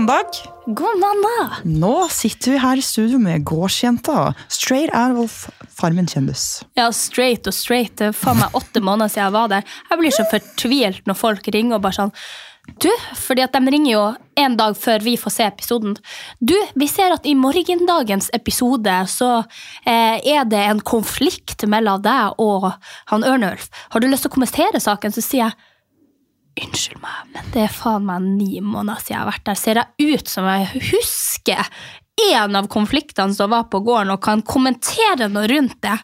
mandag! God mandag! Nå sitter vi her i studio med gårdsjenta. Straight out of Farmen kjendis. Ja, straight og straight. Det er faen meg åtte måneder siden jeg var der. Jeg blir så fortvilt når folk ringer og bare sånn Du, fordi at de ringer jo en dag før vi får se episoden. Du, vi ser at i morgendagens episode så eh, er det en konflikt mellom deg og han Ørnulf. Har du lyst til å kommentere saken, så sier jeg Unnskyld meg, men det er faen meg ni måneder siden jeg har vært der. Ser jeg ut som jeg husker en av konfliktene som var på gården, og kan kommentere noe rundt det?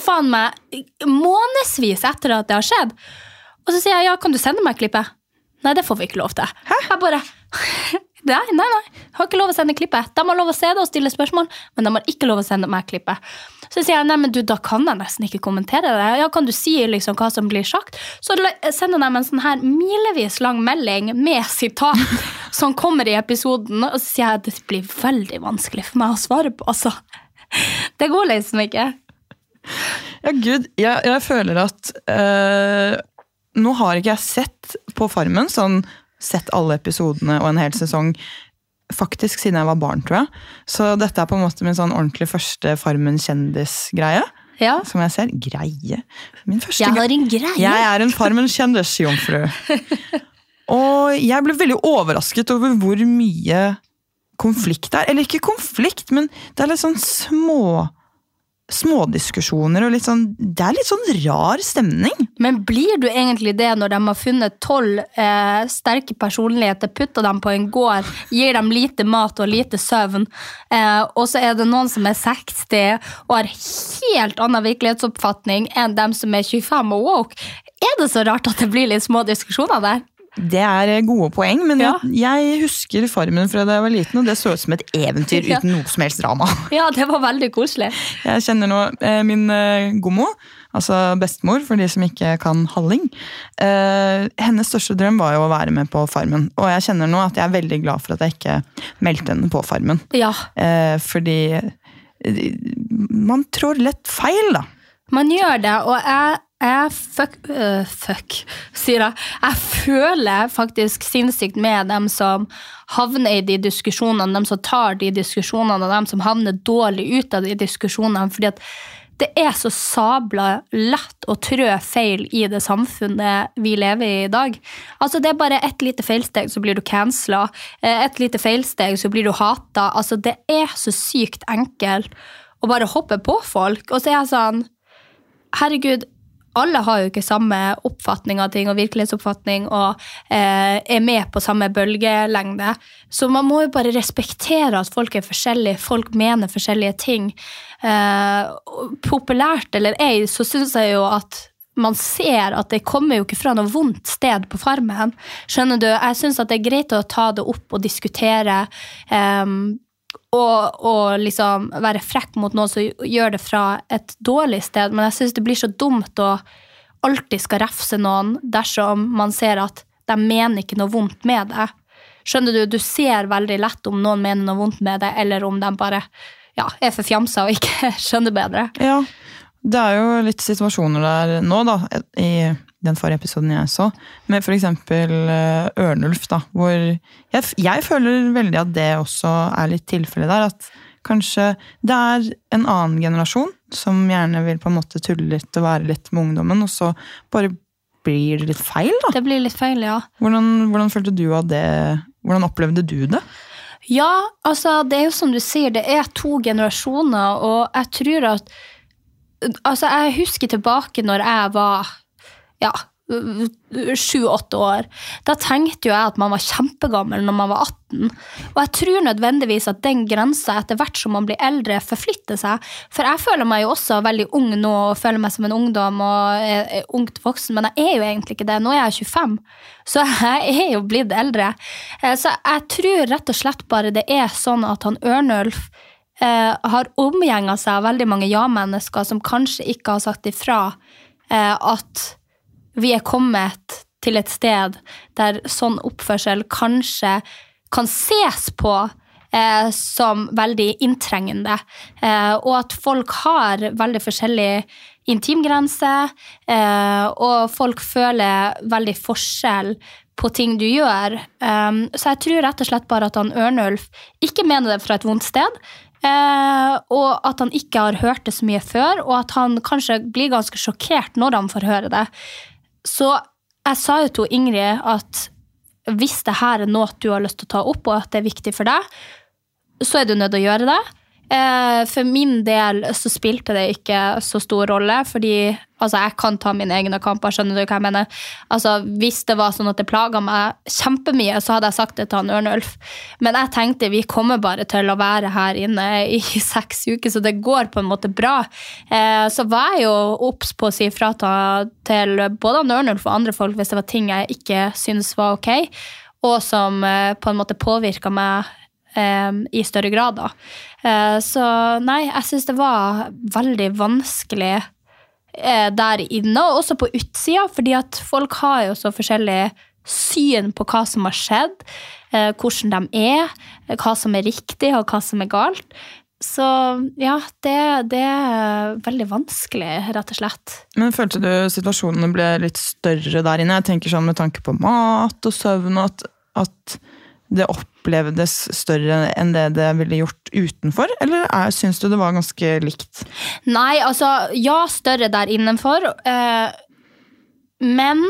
Faen meg månedsvis etter at det har skjedd. Og så sier jeg ja, kan du sende meg klippet? Nei, det får vi ikke lov til. Hæ? Jeg bare Nei, nei, nei. Jeg har ikke lov å sende klippet. De har lov å se det og stille spørsmål, men de har ikke lov å sende meg klippet. Så sier jeg nei, men du, da kan jeg nesten ikke kommentere det. Ja, Kan du si liksom hva som blir sagt? Så sender de en sånn her milevis lang melding med sitat som kommer i episoden, og så sier jeg at det blir veldig vanskelig for meg å svare på, altså. Det går liksom ikke. Ja, gud, jeg, jeg føler at øh, Nå har ikke jeg sett på Farmen, sånn sett alle episodene og en hel sesong faktisk siden jeg var barn, tror jeg. Så dette er på en måte min sånn ordentlig første Farmen kjendis-greie. Ja. Som jeg ser. Greie. Min første Jeg har en greie. Jeg er en Farmen kjendis-jomfru. Og jeg ble veldig overrasket over hvor mye konflikt det er. Eller ikke konflikt, men det er litt sånn små Smådiskusjoner og litt sånn Det er litt sånn rar stemning. Men blir du egentlig det når de har funnet tolv eh, sterke personligheter, putter dem på en gård, gir dem lite mat og lite søvn, eh, og så er det noen som er 60 og har helt annen virkelighetsoppfatning enn dem som er 25 og woke? Er det så rart at det blir litt små diskusjoner der? Det er eh, gode poeng, men Ja. jeg, jeg husker Farmen fra da jeg var liten, og det så ut som et eventyr uten noe som helst drama. Ja, det var veldig koselig. Jeg kjenner nå eh, min eh, gommo, altså bestemor, for de som ikke kan halling. Eh, hennes største drøm var jo å være med på Farmen, og jeg kjenner nå at jeg er veldig glad for at jeg ikke meldte henne på Farmen. Ja, fordi man trår lett feil, da. man gjør det, og jeg jeg fuck, uh, fuck, sier jeg. Jeg føler faktisk sinnssykt med dem som havner i de diskusjonene, dem som tar de diskusjonene, og dem som havner dårlig ut av de diskusjonene. fordi at det er så sabla lett å trø feil i det samfunnet vi lever i i dag. Altså Det er bare ett lite feilsteg, så blir du cancela. Et lite feilsteg, så blir du hata. Altså, det er så sykt enkelt å bare hoppe på folk. Og så er jeg sånn herregud, alle har jo ikke samme oppfatning av ting og virkelighetsoppfatning og eh, er med på samme bølgelengde. Så man må jo bare respektere at folk er forskjellige, folk mener forskjellige ting. Eh, populært eller ei, så syns jeg jo at man ser at det kommer jo ikke fra noe vondt sted på farmen. Skjønner du? Jeg syns at det er greit å ta det opp og diskutere. ehm, og, og liksom være frekk mot noen som gjør det fra et dårlig sted. Men jeg syns det blir så dumt å alltid skal refse noen dersom man ser at de mener ikke noe vondt med det. Skjønner du? Du ser veldig lett om noen mener noe vondt med det, eller om de bare ja, er for fjamsa og ikke skjønner bedre. Ja, det er jo litt situasjoner der nå, da, i den forrige episoden jeg så, med eksempel eh, Ørnulf, da, hvor jeg, jeg føler veldig at det også er litt tilfellet der, at kanskje det er en annen generasjon som gjerne vil på en måte tulle litt og være litt med ungdommen, og så bare blir det litt feil, da. Det blir litt feil, ja. Hvordan, hvordan følte du av det Hvordan opplevde du det? Ja, altså det er jo som du sier, det er to generasjoner, og jeg tror at Altså, jeg husker tilbake når jeg var ja, sju-åtte år. Da tenkte jo jeg at man var kjempegammel når man var 18. Og jeg tror nødvendigvis at den grensa etter hvert som man blir eldre, forflytter seg. For jeg føler meg jo også veldig ung nå og føler meg som en ungdom og er, ungt voksen, men jeg er jo egentlig ikke det. Nå er jeg 25, så jeg er jo blitt eldre. Eh, Så jeg tror rett og slett bare det er sånn at han Ørnulf eh, har omgjenga seg av veldig mange ja-mennesker som kanskje ikke har sagt ifra eh, at vi er kommet til et sted der sånn oppførsel kanskje kan ses på eh, som veldig inntrengende, eh, og at folk har veldig forskjellig intimgrense, eh, og folk føler veldig forskjell på ting du gjør. Um, så jeg tror rett og slett bare at han Ørnulf ikke mener det fra et vondt sted. Eh, og at han ikke har hørt det så mye før, og at han kanskje blir ganske sjokkert når han får høre det. Så jeg sa jo til Ingrid at hvis det her er noe du har lyst til å ta opp, og at det er viktig for deg, så er du nødt til å gjøre det. Eh, For min del så spilte det ikke så stor rolle, fordi altså, jeg kan ta mine egne kamper. skjønner du hva jeg mener? Altså, Hvis det var sånn at det plaga meg kjempemye, så hadde jeg sagt det til han Ørnulf. Men jeg tenkte vi kommer bare til å være her inne i seks uker, så det går på en måte bra. Eh, Så var jeg jo obs på å si fra til både han Ørnulf og andre folk hvis det var ting jeg ikke syntes var ok, og som eh, på en måte påvirka meg i større grad. Da. Eh, så nei, jeg syns det var veldig vanskelig eh, der inne, og også på utsida, fordi at folk har jo så forskjellig syn på hva som har skjedd, eh, hvordan de er, eh, hva som er riktig og hva som er galt. Så ja, det, det er veldig vanskelig, rett og slett. Men følte du situasjonene ble litt større der inne? Jeg tenker sånn med tanke på mat og søvn, at, at det opplevdes større enn det det ville gjort utenfor? Eller er, syns du det var ganske likt? Nei, altså, ja, større der innenfor. Eh, men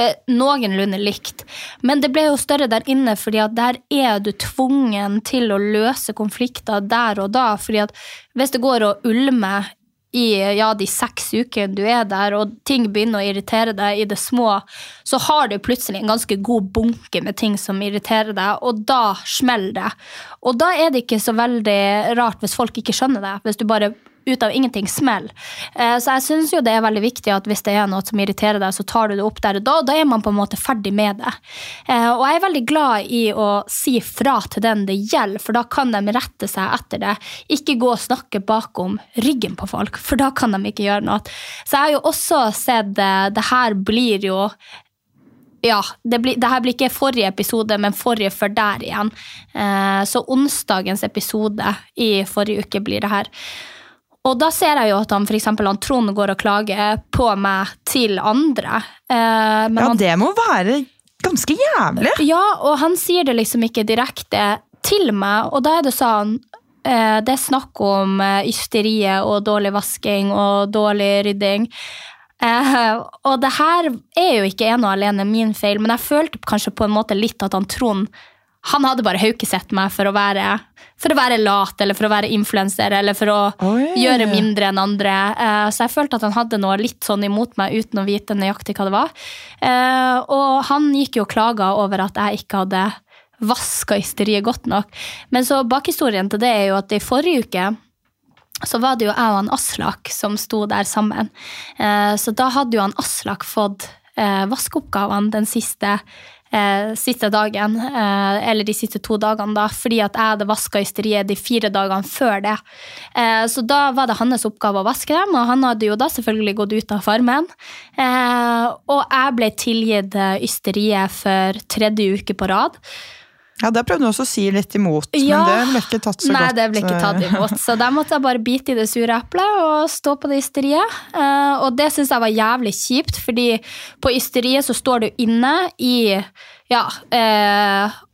eh, noenlunde likt. Men det ble jo større der inne, fordi der er du tvungen til å løse konflikter der og da. fordi at hvis det går og ulmer i ja, de seks ukene du er der, og ting begynner å irritere deg i det små, så har du plutselig en ganske god bunke med ting som irriterer deg, og da smeller det. Og da er det ikke så veldig rart hvis folk ikke skjønner det, hvis du bare ut av ingenting smeller. Eh, Så jeg syns jo det er veldig viktig at hvis det er noe som irriterer deg, så tar du det opp der og da, da er man på en måte ferdig med det. Eh, Og jeg er veldig glad i å si fra til den det gjelder, for da kan de rette seg etter det. Ikke gå og snakke bakom ryggen på folk, for da kan de ikke gjøre noe. Så jeg har jo også sett eh, Det her blir jo ja, det, blir, det her blir ikke forrige episode, men forrige før der igjen. Eh, så onsdagens episode i forrige uke blir det her. Og da ser jeg jo at han, for eksempel, han Trond går og klager på meg til andre. Eh, men Ja, han, det må være ganske jævlig! ja, og han sier det liksom ikke direkte til meg, og da er det sånn eh, Det er snakk om eh, ysteriet og dårlig vasking og dårlig rydding. Eh, og det her er jo ikke ene og alene min feil, men jeg følte kanskje på en måte litt at han Trond han hadde bare haukesett meg for å være for å være lat eller for å være influenser eller for å Oi. gjøre mindre enn andre. Uh, så jeg følte at han hadde noe litt sånn imot meg uten å vite nøyaktig hva det var. Uh, og han gikk jo og klaga over at jeg ikke hadde vaska ysteriet godt nok. Men så bakhistorien til det er jo at i forrige uke så var det jo jeg og han Aslak som sto der sammen. Eh, Så da hadde jo han Aslak fått vaskeoppgavene den siste, eh, siste dagen, eh, eller de siste to dagene, da, fordi at jeg hadde vaska ysteriet de fire dagene før det. Eh, Så da var det hans oppgave å vaske dem, og han hadde jo da selvfølgelig gått ut av farmen. Eh, Og jeg ble tilgitt eh, ysteriet for tredje uke på rad. Ja, Der prøvde du også å si litt imot, Ja. men det ble ikke tatt så Nei, godt. det ble ikke tatt eh, imot. Så der måtte jeg bare bite i det sure eplet og stå på det ysteriet. Eh, og det syns jeg var jævlig kjipt, fordi på ysteriet så står du inne i ja,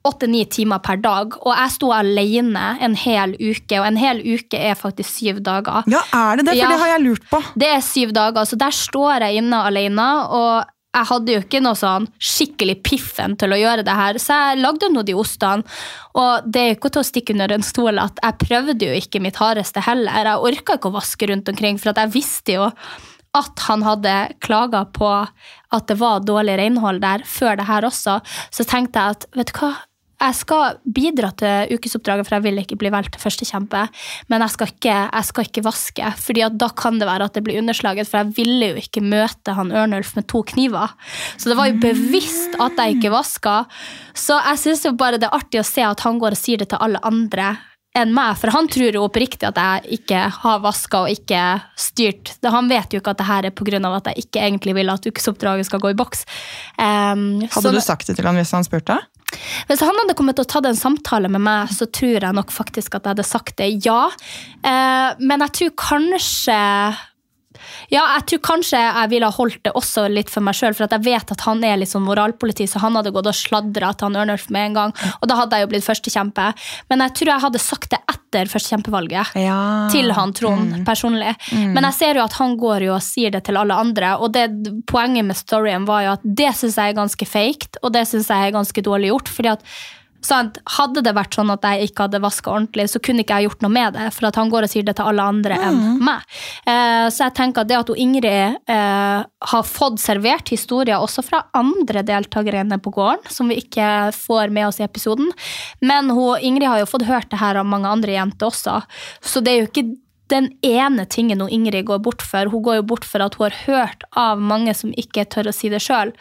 åtte-ni timer per dag. Og jeg sto alene en hel uke, og en hel uke er faktisk syv dager. Ja, er det det? For Ja. det har jeg lurt på. Det er syv dager, så der står jeg inne alene, og jeg hadde jo ikke noe sånn skikkelig piffen til å gjøre det her, så jeg lagde nå de ostene. Og det er jo ikke til å stikke under en stol at jeg prøvde jo ikke mitt hardeste heller. Jeg orka ikke å vaske rundt omkring, for jeg visste jo at han hadde klaga på at det var dårlig renhold der før det her også. Så tenkte jeg at vet du hva, jeg skal bidra til ukesoppdraget, for jeg vil ikke bli valgt til førstekjempe. Men jeg skal, ikke, jeg skal ikke vaske, fordi da kan det være at det blir underslaget. For jeg ville jo ikke møte han Ørnulf med to kniver. Så det var jo bevisst at jeg ikke vaska. Så jeg syns bare det er artig å se at han går og sier det til alle andre enn meg, for han tror jo oppriktig at jeg ikke har vaska og ikke styrt. Han vet jo ikke at det her er pga. at jeg ikke egentlig vil at ukesoppdraget skal gå i boks. Um, hadde du sagt det til han hvis han spurte? Hvis han hadde kommet og tatt en samtale med meg, så tror jeg nok faktisk at jeg hadde sagt det, ja. Uh, men jeg tror kanskje ja, jeg tror kanskje jeg ville ha holdt det også litt for meg sjøl, for jeg vet at han er sånn moralpoliti, så han hadde gått og sladra til han Ørnulf med en gang. Og da hadde jeg jo blitt førstekjempe. Men jeg tror jeg hadde sagt det etter førstekjempevalget. Ja. Til han Trond Mm. personlig. Men jeg ser jo at han går jo og sier det til alle andre, og det, poenget med storyen var jo at det syns jeg er ganske fake, og det syns jeg er ganske dårlig gjort. fordi at Sant? Hadde det vært sånn at jeg ikke hadde vaska ordentlig, så kunne ikke jeg gjort noe med det. For at han går og sier det til alle andre enn meg. Eh, så jeg tenker at det at Ingrid eh, har fått servert historier også fra andre deltakere inne på gården, som vi ikke får med oss i episoden. Men hun, Ingrid har jo fått hørt det her av mange andre jenter også, så det er jo ikke den ene tingen hun Ingrid går bort for. Hun går jo bort for at hun har hørt av mange som ikke tør å si det sjøl.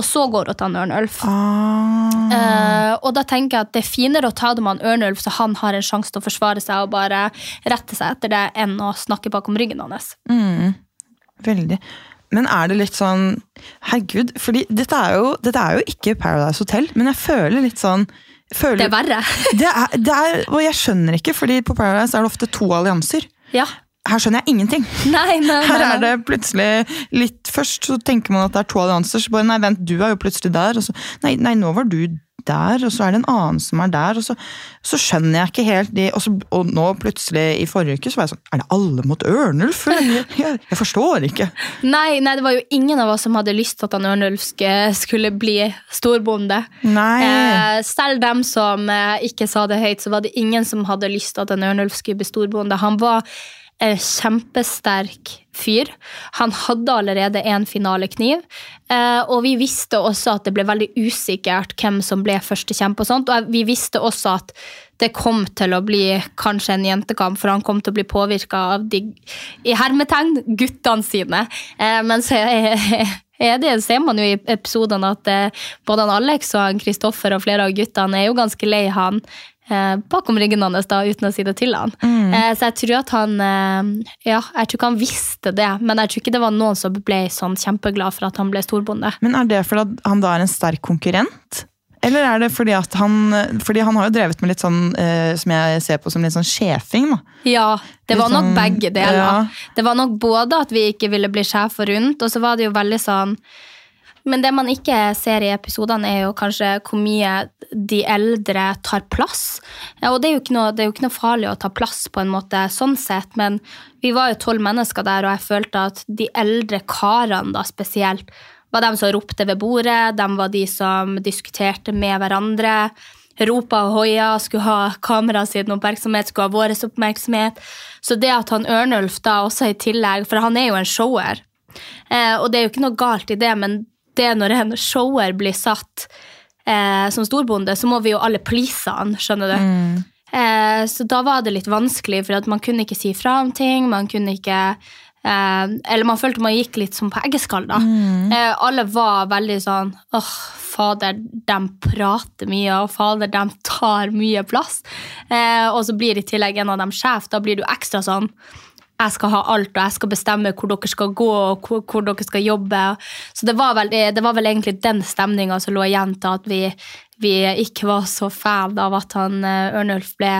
Og så går han Ørnulf. Ah. Eh, og da tenker jeg at det er finere å ta det med han Ørnulf, så han har en sjanse til å forsvare seg og bare rette seg etter det, enn å snakke bakom ryggen hans. Mm, veldig. Men er det litt sånn Herregud, fordi dette er jo, dette er jo ikke Paradise Hotel, men jeg føler litt sånn føler, Det er verre. det er, det er, og jeg skjønner ikke, fordi på Paradise er det ofte to allianser. Ja. Her skjønner jeg ingenting. Nei, nei, nei. Her er det plutselig litt Først så tenker man at det er to allianser, så bare nei, vent, du er jo plutselig der. Og så nei, nei, nå var du der, og så er det en annen som er der. Og så, så skjønner jeg ikke helt de og, så, og nå plutselig, i forrige uke, så var jeg sånn Er det alle mot Ørnulf? Jeg, jeg, forstår ikke. Nei, nei, det var jo ingen av oss som hadde lyst til at han Ørnulf skulle bli storbonde. Nei. Eh, selv dem som eh, ikke sa det høyt, så var det ingen som hadde lyst til at han Ørnulf skulle bli storbonde. Han var kjempesterk fyr. Han hadde allerede en finalekniv, eh, og vi visste også at det ble veldig usikkert hvem som ble førstekjempe. og sånt, og vi visste også at det kom til å bli kanskje en jentekamp, for han kom til å bli påvirka av de i hermetegn guttene sine. Eh, men så det ser man jo i episodene at eh, både han Alex og Kristoffer og flere av guttene er jo ganske lei han bakom ryggen hans, da, uten å si det til han. Eh, så jeg tror at han eh, Ja, jeg tror ikke han visste det, men jeg tror ikke det var noen som ble sånn kjempeglad for at han ble storbonde. Men er det fordi han da er en sterk konkurrent? Eller er det fordi at han Fordi han har jo drevet med litt sånn eh, som jeg ser på som litt sånn sjefing, da. Ja, det var nok sånn- begge deler. ja. Det var nok både at vi ikke ville bli sjefer rundt, og så var det jo veldig sånn Men det man ikke ser i episodene, er jo kanskje hvor mye de eldre tar plass. Ja, og det er, noe, det er jo ikke noe farlig å ta plass, på en måte, sånn sett, men vi var jo tolv mennesker der, og jeg følte at de eldre karene da spesielt var dem som ropte ved bordet, dem var de som diskuterte med hverandre ropa og hoia, skulle ha kameraet sin oppmerksomhet, skulle ha vår oppmerksomhet. Så det at han Ørnulf da også i tillegg, for han er jo en shower, eh, og det er jo ikke noe galt i det, men det når en shower blir satt eh, som storbonde, så må vi jo alle please han, skjønner du. Eh, så da var det litt vanskelig, for man kunne ikke si fra om ting, man kunne ikke eh, Eller man følte man gikk litt som på eggeskall, da. Eh, alle var veldig sånn åh, fader, de prater mye, og fader, de tar mye plass. Eh, og så blir i tillegg en av dem sjef, da blir du ekstra sånn jeg skal ha alt, og jeg skal bestemme hvor dere skal gå og hvor, hvor dere skal jobbe. Så det var vel, det var vel egentlig den stemninga som lå igjen til at vi, vi ikke var så fan av at han eh, Ørnulf ble,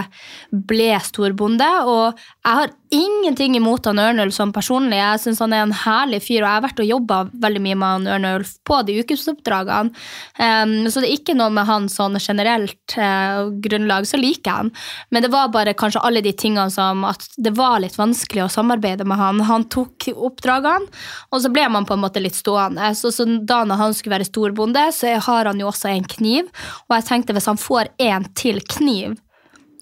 ble storbonde. Og jeg har ingenting imot han Ørnulf som personlig. Jeg syns han er en herlig fyr, og jeg har vært og jobba veldig mye med han Ørnulf på de ukesoppdragene. Um, så det er ikke noe med han sånn generelt uh, grunnlag, så liker jeg han. Men det var bare kanskje alle de tingene som at det var litt vanskelig å samarbeide med han. Han tok oppdragene, og så ble man på en måte litt stående. Så, så da når han skulle være storbonde, så har han jo også en kniv, og jeg tenkte hvis han får en til kniv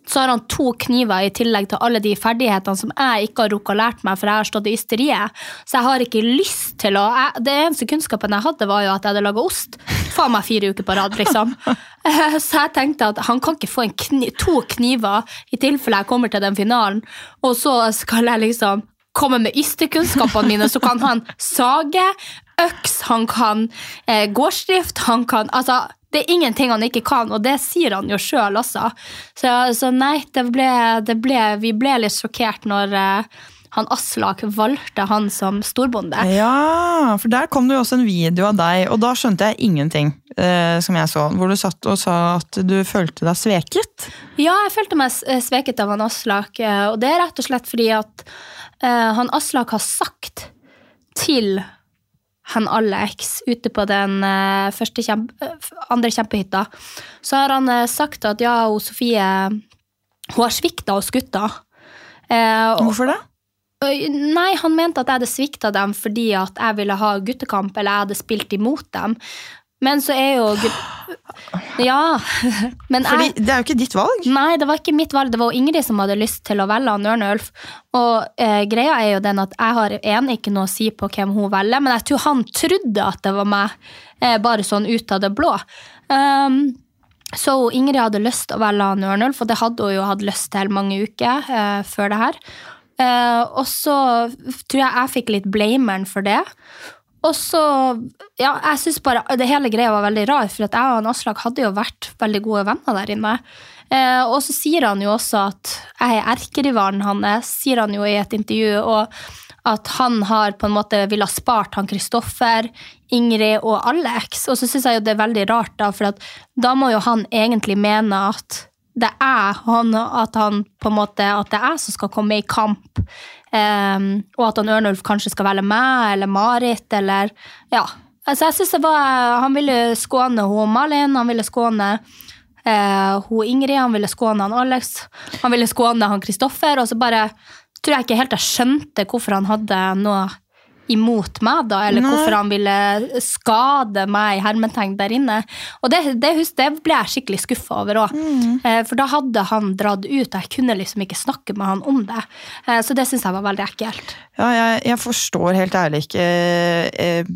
så har han to kniver i tillegg til alle de ferdighetene som jeg ikke har rukket å lært meg, for jeg har stått i ysteriet. Så jeg har ikke lyst til å jeg, Det eneste kunnskapen jeg hadde, var jo at jeg hadde laga ost. Faen meg fire uker på rad, liksom. Så jeg tenkte at han kan ikke få kni, to kniver i tilfelle jeg kommer til den finalen, og så skal jeg liksom komme med ystekunnskapene mine, så kan han sage, øks, han kan eh, gårdsdrift, han kan Altså det er ingenting han ikke kan, og det sier han jo sjøl også. Så, så, nei, det ble, det ble, vi ble litt sjokkert når uh, han Aslak valgte han som storbonde. Ja, for der kom det jo også en video av deg, og da skjønte jeg ingenting. Uh, som jeg så, Hvor du satt og sa at du følte deg sveket. Ja, jeg følte meg eh, sveket av han Aslak, og det er rett og slett fordi at uh, han Aslak har sagt til han Alex ute på den uh, kjempe, uh, andre kjempehytta, så har han uh, sagt at ja, hun Sofie hun har svikta oss gutta. Hvorfor det? Nei, han mente at jeg hadde svikta dem fordi at jeg ville ha guttekamp, eller jeg hadde spilt imot dem. Men så er jo Ja. Men Fordi det er jo ikke ditt valg? Nei, det var ikke mitt valg. Det var Ingrid som hadde lyst til å velge han Ørnulf. Og eh, greia er jo den at jeg har en ikke noe å si på hvem hun velger, men jeg tror han trodde at det var meg, eh, bare sånn ut av det blå. Um, så Ingrid hadde lyst til å velge han Ørnulf, og det hadde hun jo hatt lyst til mange uker eh, før det her. Eh, og så tror jeg jeg fikk litt blameren for det. Og så Ja, jeg syns bare det hele greia var veldig rar, for at jeg og Aslak hadde jo vært veldig gode venner der inne. Eh, og så sier han jo også at jeg er erkerivalen hans, sier han jo i et intervju. og at han har på en måte ville ha spart han Kristoffer, Ingrid og Alex. Og så syns jeg jo det er veldig rart, da, for da må jo han egentlig mene at det er han, at han på en måte, at det er jeg som skal komme i kamp Um, og at han Ørnulf kanskje skal velge meg eller Marit eller Ja. Altså, jeg synes det var Han ville skåne hun Malin, han ville skåne uh, hun Ingrid, han ville skåne han Alex, han ville skåne han Kristoffer, og så bare tror jeg ikke helt jeg skjønte hvorfor han hadde noe imot meg, da, eller Nei. hvorfor han ville skade meg hermetegn der inne. Og det, det, det ble jeg skikkelig skuffa over òg. Mm. Eh, for da hadde han dratt ut, og jeg kunne liksom ikke snakke med han om det. Eh, så det syns jeg var veldig ekkelt. Ja, jeg, jeg forstår helt ærlig ikke eh,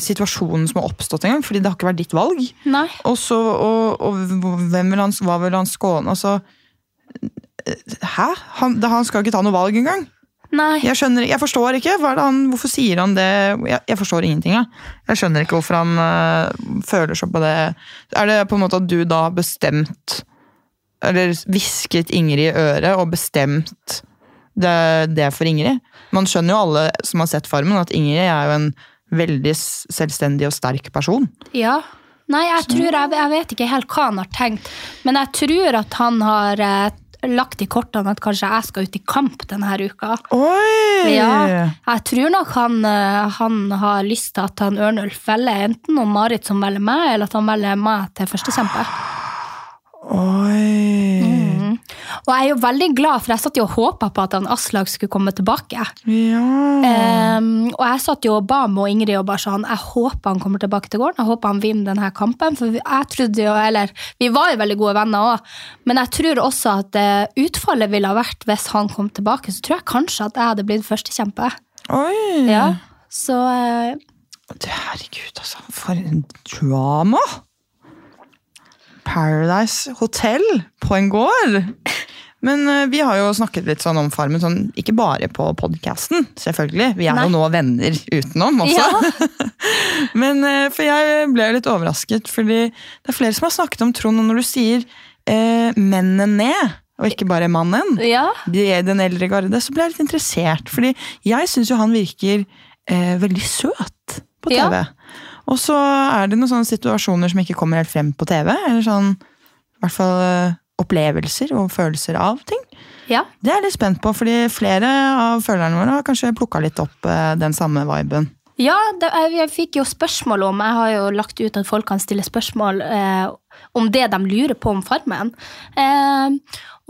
situasjonen som har oppstått en gang, fordi det har ikke vært ditt valg. Nei. Også, og, og hvem vil han, hva vil han skåne? Altså, hæ? Han, han skal ikke ta noe valg engang. Nei. Jeg, skjønner, jeg forstår ikke. Han, hvorfor sier han det? Jeg, jeg forstår ingenting. Jeg. jeg skjønner ikke hvorfor han uh, føler seg på det. Er det på en måte at du da har bestemt Eller hvisket Ingrid i øret og bestemt det, det for Ingrid? Man skjønner jo alle som har sett Farmen, at Ingrid er jo en veldig selvstendig og sterk person. Ja. Nei, jeg tror, jeg, jeg vet ikke helt hva han har tenkt, men jeg tror at han har eh, lagt i kortene at kanskje jeg skal ut i kamp denne uka. Oi! Ja, jeg tror nok han, eh, han har lyst til at han Ørnulf velger enten om Marit som velger meg, eller at han velger meg til førstekjempe. Oi. Mm. Og jeg er jo veldig glad, for jeg satt jo og håpa på at han Aslak skulle komme tilbake. Ja. Um, og jeg satt jo og ba med Ingrid og bare sånn Jeg håper han kommer tilbake til gården. Jeg håper han vinner denne kampen. For jeg trodde jo, eller Vi var jo veldig gode venner òg, men jeg tror også at uh, utfallet ville ha vært hvis han kom tilbake. Så tror jeg kanskje at jeg hadde blitt førstekjempe. Oi. Ja, så uh, Herregud, altså. For en drama! Paradise Hotel på en gård. Men uh, vi har jo snakket litt sånn om Farmen, sånn, ikke bare på podkasten, selvfølgelig. Vi er Nei. jo nå venner utenom også. Ja. Men uh, For jeg ble litt overrasket, fordi det er flere som har snakket om Trond, og når du sier uh, mennene ned, og ikke bare mannen, ja. de den eldre garde, så ble jeg litt interessert. Fordi jeg syns jo han virker veldig søt på TV. Ja. Og så er det noen sånne situasjoner som ikke kommer helt frem på TV. Eller sånn, i hvert fall eh, opplevelser og følelser av ting. Ja. Det er jeg litt spent på, fordi flere av følgerne våre har kanskje plukka litt opp eh, den samme viben. Ja, jeg fikk jo spørsmål om Jeg har jo lagt ut at folk kan stille spørsmål eh, om det de lurer på om Farmen. Eh,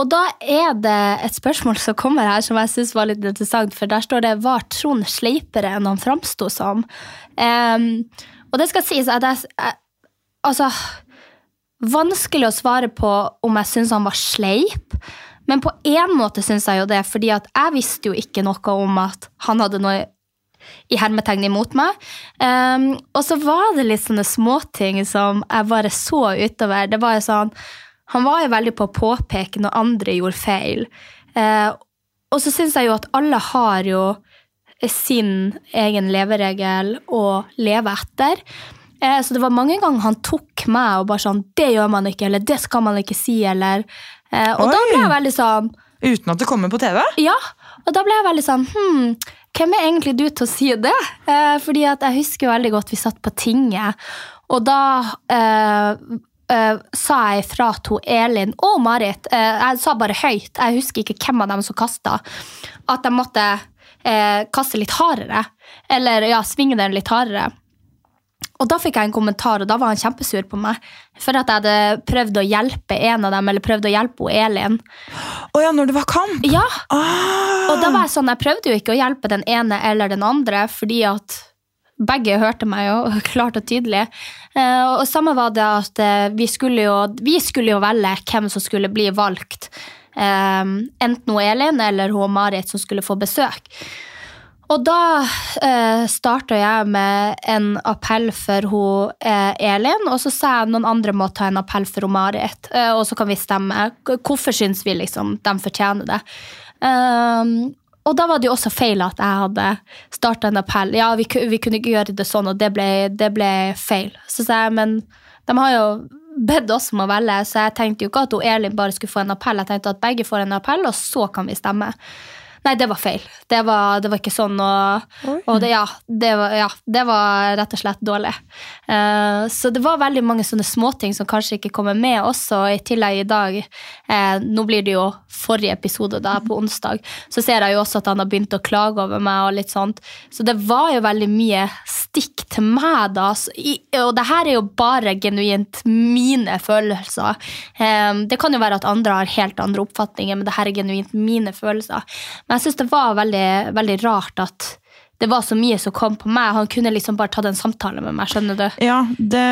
og da er det et spørsmål som kommer her som jeg syns var litt interessant, for der står det 'Var Trond sleipere enn han framsto som?' Eh, og det skal sies at jeg, jeg Altså Vanskelig å svare på om jeg syns han var sleip. Men på en måte syns jeg jo det, fordi at jeg visste jo ikke noe om at han hadde noe i hermetegn imot meg. Um, og så var det litt sånne småting som jeg bare så utover. Det var jo sånn, Han var jo veldig på å påpeke når andre gjorde feil. Uh, og så syns jeg jo at alle har jo sin egen leveregel å leve etter. Uh, så det var mange ganger han tok meg og bare sånn 'Det gjør man ikke', eller 'Det skal man ikke si', eller uh, Og Oi. da ble jeg veldig sånn Uten at det kommer på TV? ja, og da ble jeg veldig sånn Hm, hvem er egentlig du til å si det? Eh, fordi at jeg husker jo veldig godt vi satt på tinget, og da eh, eh, sa jeg fra til Elin og Marit uh, Jeg sa bare høyt, jeg husker ikke hvem av dem som kasta, at de måtte eh, kaste litt hardere. Eller ja, svinge den litt hardere. Og da fikk jeg en kommentar, og da var han kjempesur på meg. For at jeg hadde prøvd å hjelpe en av dem, eller prøvd å hjelpe hun Elin. Å ja, når det var kamp! Ja, Ah. og da var jeg sånn, jeg prøvde jo ikke å hjelpe den ene eller den andre, fordi at begge hørte meg jo klart og tydelig. Eh, Og samme var det at eh, vi skulle jo, vi skulle jo velge hvem som skulle bli valgt. Enten hun Elin eller hun Marit som skulle få besøk. Og da eh, starta jeg med en appell for hun eh, Elin, og så sa jeg noen andre må ta en appell for hun Marit, eh, og så kan vi stemme. Hvorfor syns vi liksom de fortjener det? Og da var det jo også feil at jeg hadde starta en appell. Ja, vi, vi kunne ikke gjøre det sånn, og det ble, det ble feil. Så sa jeg, men de har jo bedt oss om å velge, så jeg tenkte jo ikke at hun Elin bare skulle få en appell. Jeg tenkte at begge får en appell, og så kan vi stemme. Nei, det var feil. Det var, det var ikke sånn. Og, og det, ja, det var, ja, det var rett og slett dårlig. Uh, så det var veldig mange sånne småting som kanskje ikke kommer med også. I tillegg i dag, uh, nå blir det jo forrige episode da på onsdag, så ser jeg jo også at han har begynt å klage over meg og litt sånt. Så det var jo veldig mye stikk til meg da. I, og det her er jo bare genuint mine følelser. Eh, det kan jo være at andre har helt andre oppfatninger, men det her er genuint mine følelser. Men jeg syns det var veldig, veldig rart at det var så mye som kom på meg. Han kunne liksom bare tatt en samtale med meg, skjønner du? Ja, det,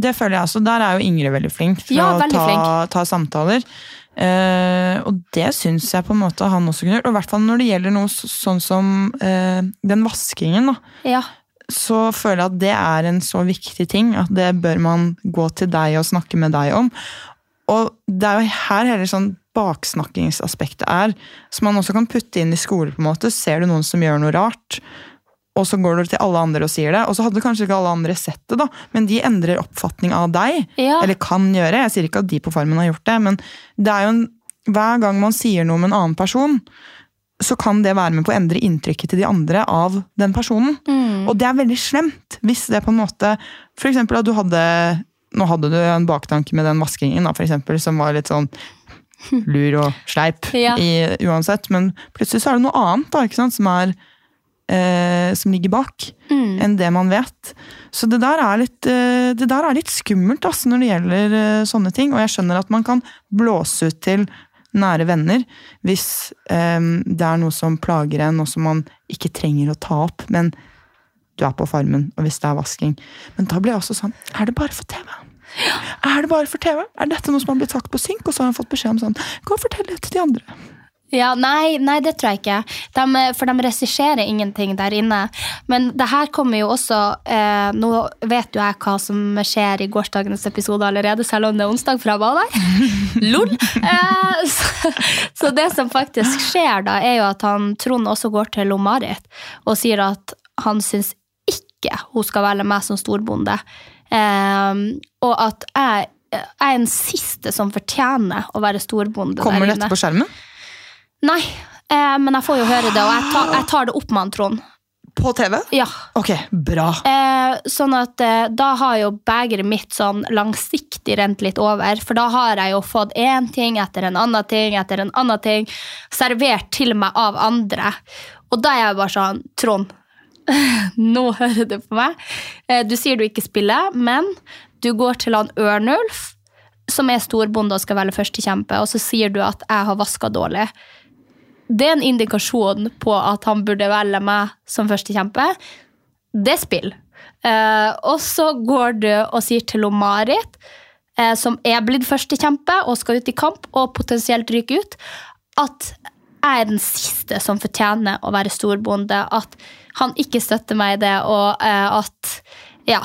det føler jeg også. Der er jo Ingrid veldig flink til Ja, å ta, ta samtaler. Eh, og det syns jeg på en måte han også kunne gjort. Og i hvert fall når det gjelder noe så- sånn som eh, den vaskingen. da. Ja. så føler jeg at det er en så viktig ting at det bør man gå til deg og snakke med deg om. Og det er jo her heller sånn baksnakkingsaspektet er, som man også kan putte inn i skole. på en måte. Ser du noen som gjør noe rart, og så går du til alle andre og sier det, og så hadde kanskje ikke alle andre sett det, da, men de endrer oppfatning av deg. Ja. Eller kan gjøre. Jeg sier ikke at de på Farmen har gjort det, men det er jo en, hver gang man sier noe om en annen person, så kan det være med på å endre inntrykket til de andre av den personen. Og det er veldig slemt hvis det på en måte For eksempel at du hadde Nå hadde du en baktanke med den vaskingen, da, for eksempel, som var litt sånn lur og sleip Ja. i, uansett, men plutselig så er det noe annet da, ikke sant, som er eh, som ligger bak, enn det man vet. Så det der er litt, eh, det der er litt skummelt altså, når det gjelder eh, sånne ting. Og jeg skjønner at man kan blåse ut til nære venner hvis eh, det er noe som plager en, og som man ikke trenger å ta opp. Men du er på Farmen, og hvis det er vasking. Men da blir jeg også sånn Er det bare for TV? Er det bare for TV? Er dette noe som har blitt sagt på synk, og så har han fått beskjed om sånn Gå og fortell det til de andre. Ja, nei, nei, det tror jeg ikke. De, for de regisserer ingenting der inne. Men det her kommer jo også eh, Nå vet jo jeg hva som skjer i gårsdagens episode allerede, selv om det er onsdag, fra der. Lol! Eh, så, så det som faktisk skjer da, er jo at han Trond også går til Marit og sier at han syns ikke hun skal velge meg som storbonde. Eh, og at jeg, jeg er den siste som fortjener å være storbonde Kommer dette på skjermen? Nei, eh, men jeg får jo høre det, og jeg tar, jeg tar det opp med han Trond. På TV? Ja. Ok, bra. Eh, sånn at eh, da har jo begeret mitt sånn langsiktig rent litt over. For da har jeg jo fått én ting etter en annen ting etter en annen ting servert til meg av andre. Og da er jeg bare sånn Trond, nå hører du på meg. Eh, du sier du ikke spiller, men du går til han Ørnulf, som er storbonde og skal velge førstekjempe, og så sier du at jeg har vaska dårlig. Det er en indikasjon på at han burde velge meg som førstekjempe. Det er spill. Eh, og så går du og sier til Marit, eh, som er blitt førstekjempe og skal ut i kamp og potensielt ryke ut, at jeg er den siste som fortjener å være storbonde. At han ikke støtter meg i det, og eh, at ja,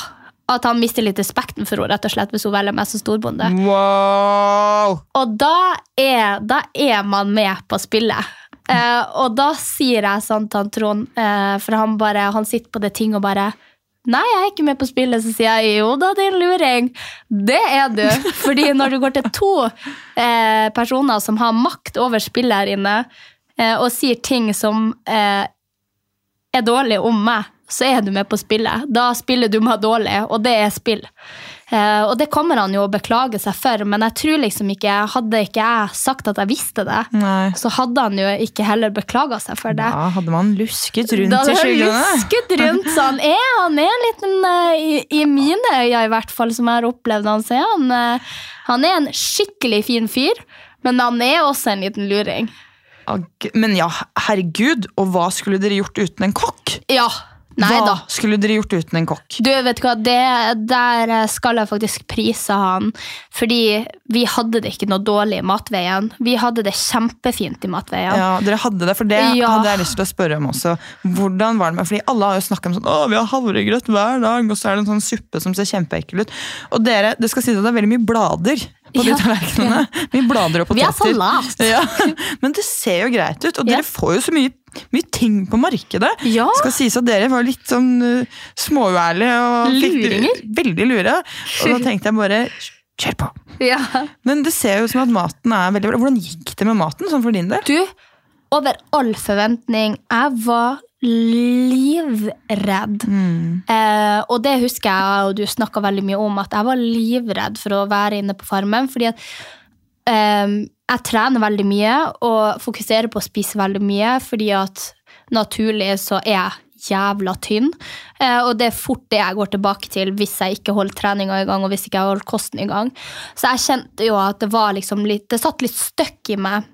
at han mister litt respekten for henne rett og slett hvis hun velger meg som storbonde. Wow! Og da er, da er man med på spillet. Eh, og da sier jeg sånn til han Trond, eh, for han, bare, han sitter på det ting og bare Nei, jeg er ikke med på spillet. Så sier jeg jo da, en luring. Det er du. Fordi når du går til to eh, personer som har makt over spillet her inne, eh, og sier ting som eh, er dårlig om meg, så er du med på spillet. Da spiller du meg dårlig, og det er spill. Uh, og det kommer han jo å beklage seg for, men jeg tror liksom ikke Hadde ikke jeg sagt at jeg visste det, Nei. så hadde han jo ikke heller beklaga seg for det. Da hadde man lusket rundt Da i skyggene. lusket rundt, så han er, han er en liten eh, i, I mine øyne, i hvert fall, som jeg har opplevd han, er han, eh, han er en skikkelig fin fyr, men han er også en liten luring. Men ja, herregud, og hva skulle dere gjort uten en kokk? Ja. Nei hva da. skulle dere gjort uten en kokk? Du, vet hva, det, der skal jeg faktisk prise han, fordi vi hadde det ikke noe dårlig i matveien. Vi hadde det kjempefint i matveien. Ja, dere hadde det, for det Ja. hadde jeg lyst til å spørre om også. Hvordan var det med, fordi Alle har jo snakket om sånn, å, vi har havregrøt hver dag, og så er det en sånn suppe som ser kjempeekkel ut. Og dere, det skal sies at det er veldig mye blader på de Ja. tallerkenene. Mye blader og Vi har poteter. salat. Ja, men det ser jo greit ut, og dere får jo så mye, mye ting på markedet. Ja. Skal sies at dere var litt sånn uh, småuærlige og fikk- veldig lure. Og da tenkte jeg bare kjør på. Ja. Men det ser jo ut som at maten er veldig bra. Hvordan gikk det med maten, sånn for din del? Du, over all forventning, jeg var livredd. Eh, og det husker jeg, og du snakka veldig mye om, at jeg var livredd for å være inne på farmen. fordi at eh, jeg trener veldig mye og fokuserer på å spise veldig mye, fordi at naturlig så er jeg jævla tynn. Eh, og det er fort det jeg går tilbake til hvis jeg ikke holder treninga i gang, og hvis ikke jeg holder kosten i gang. Så jeg kjente jo at det var liksom litt Det satt litt støkk i meg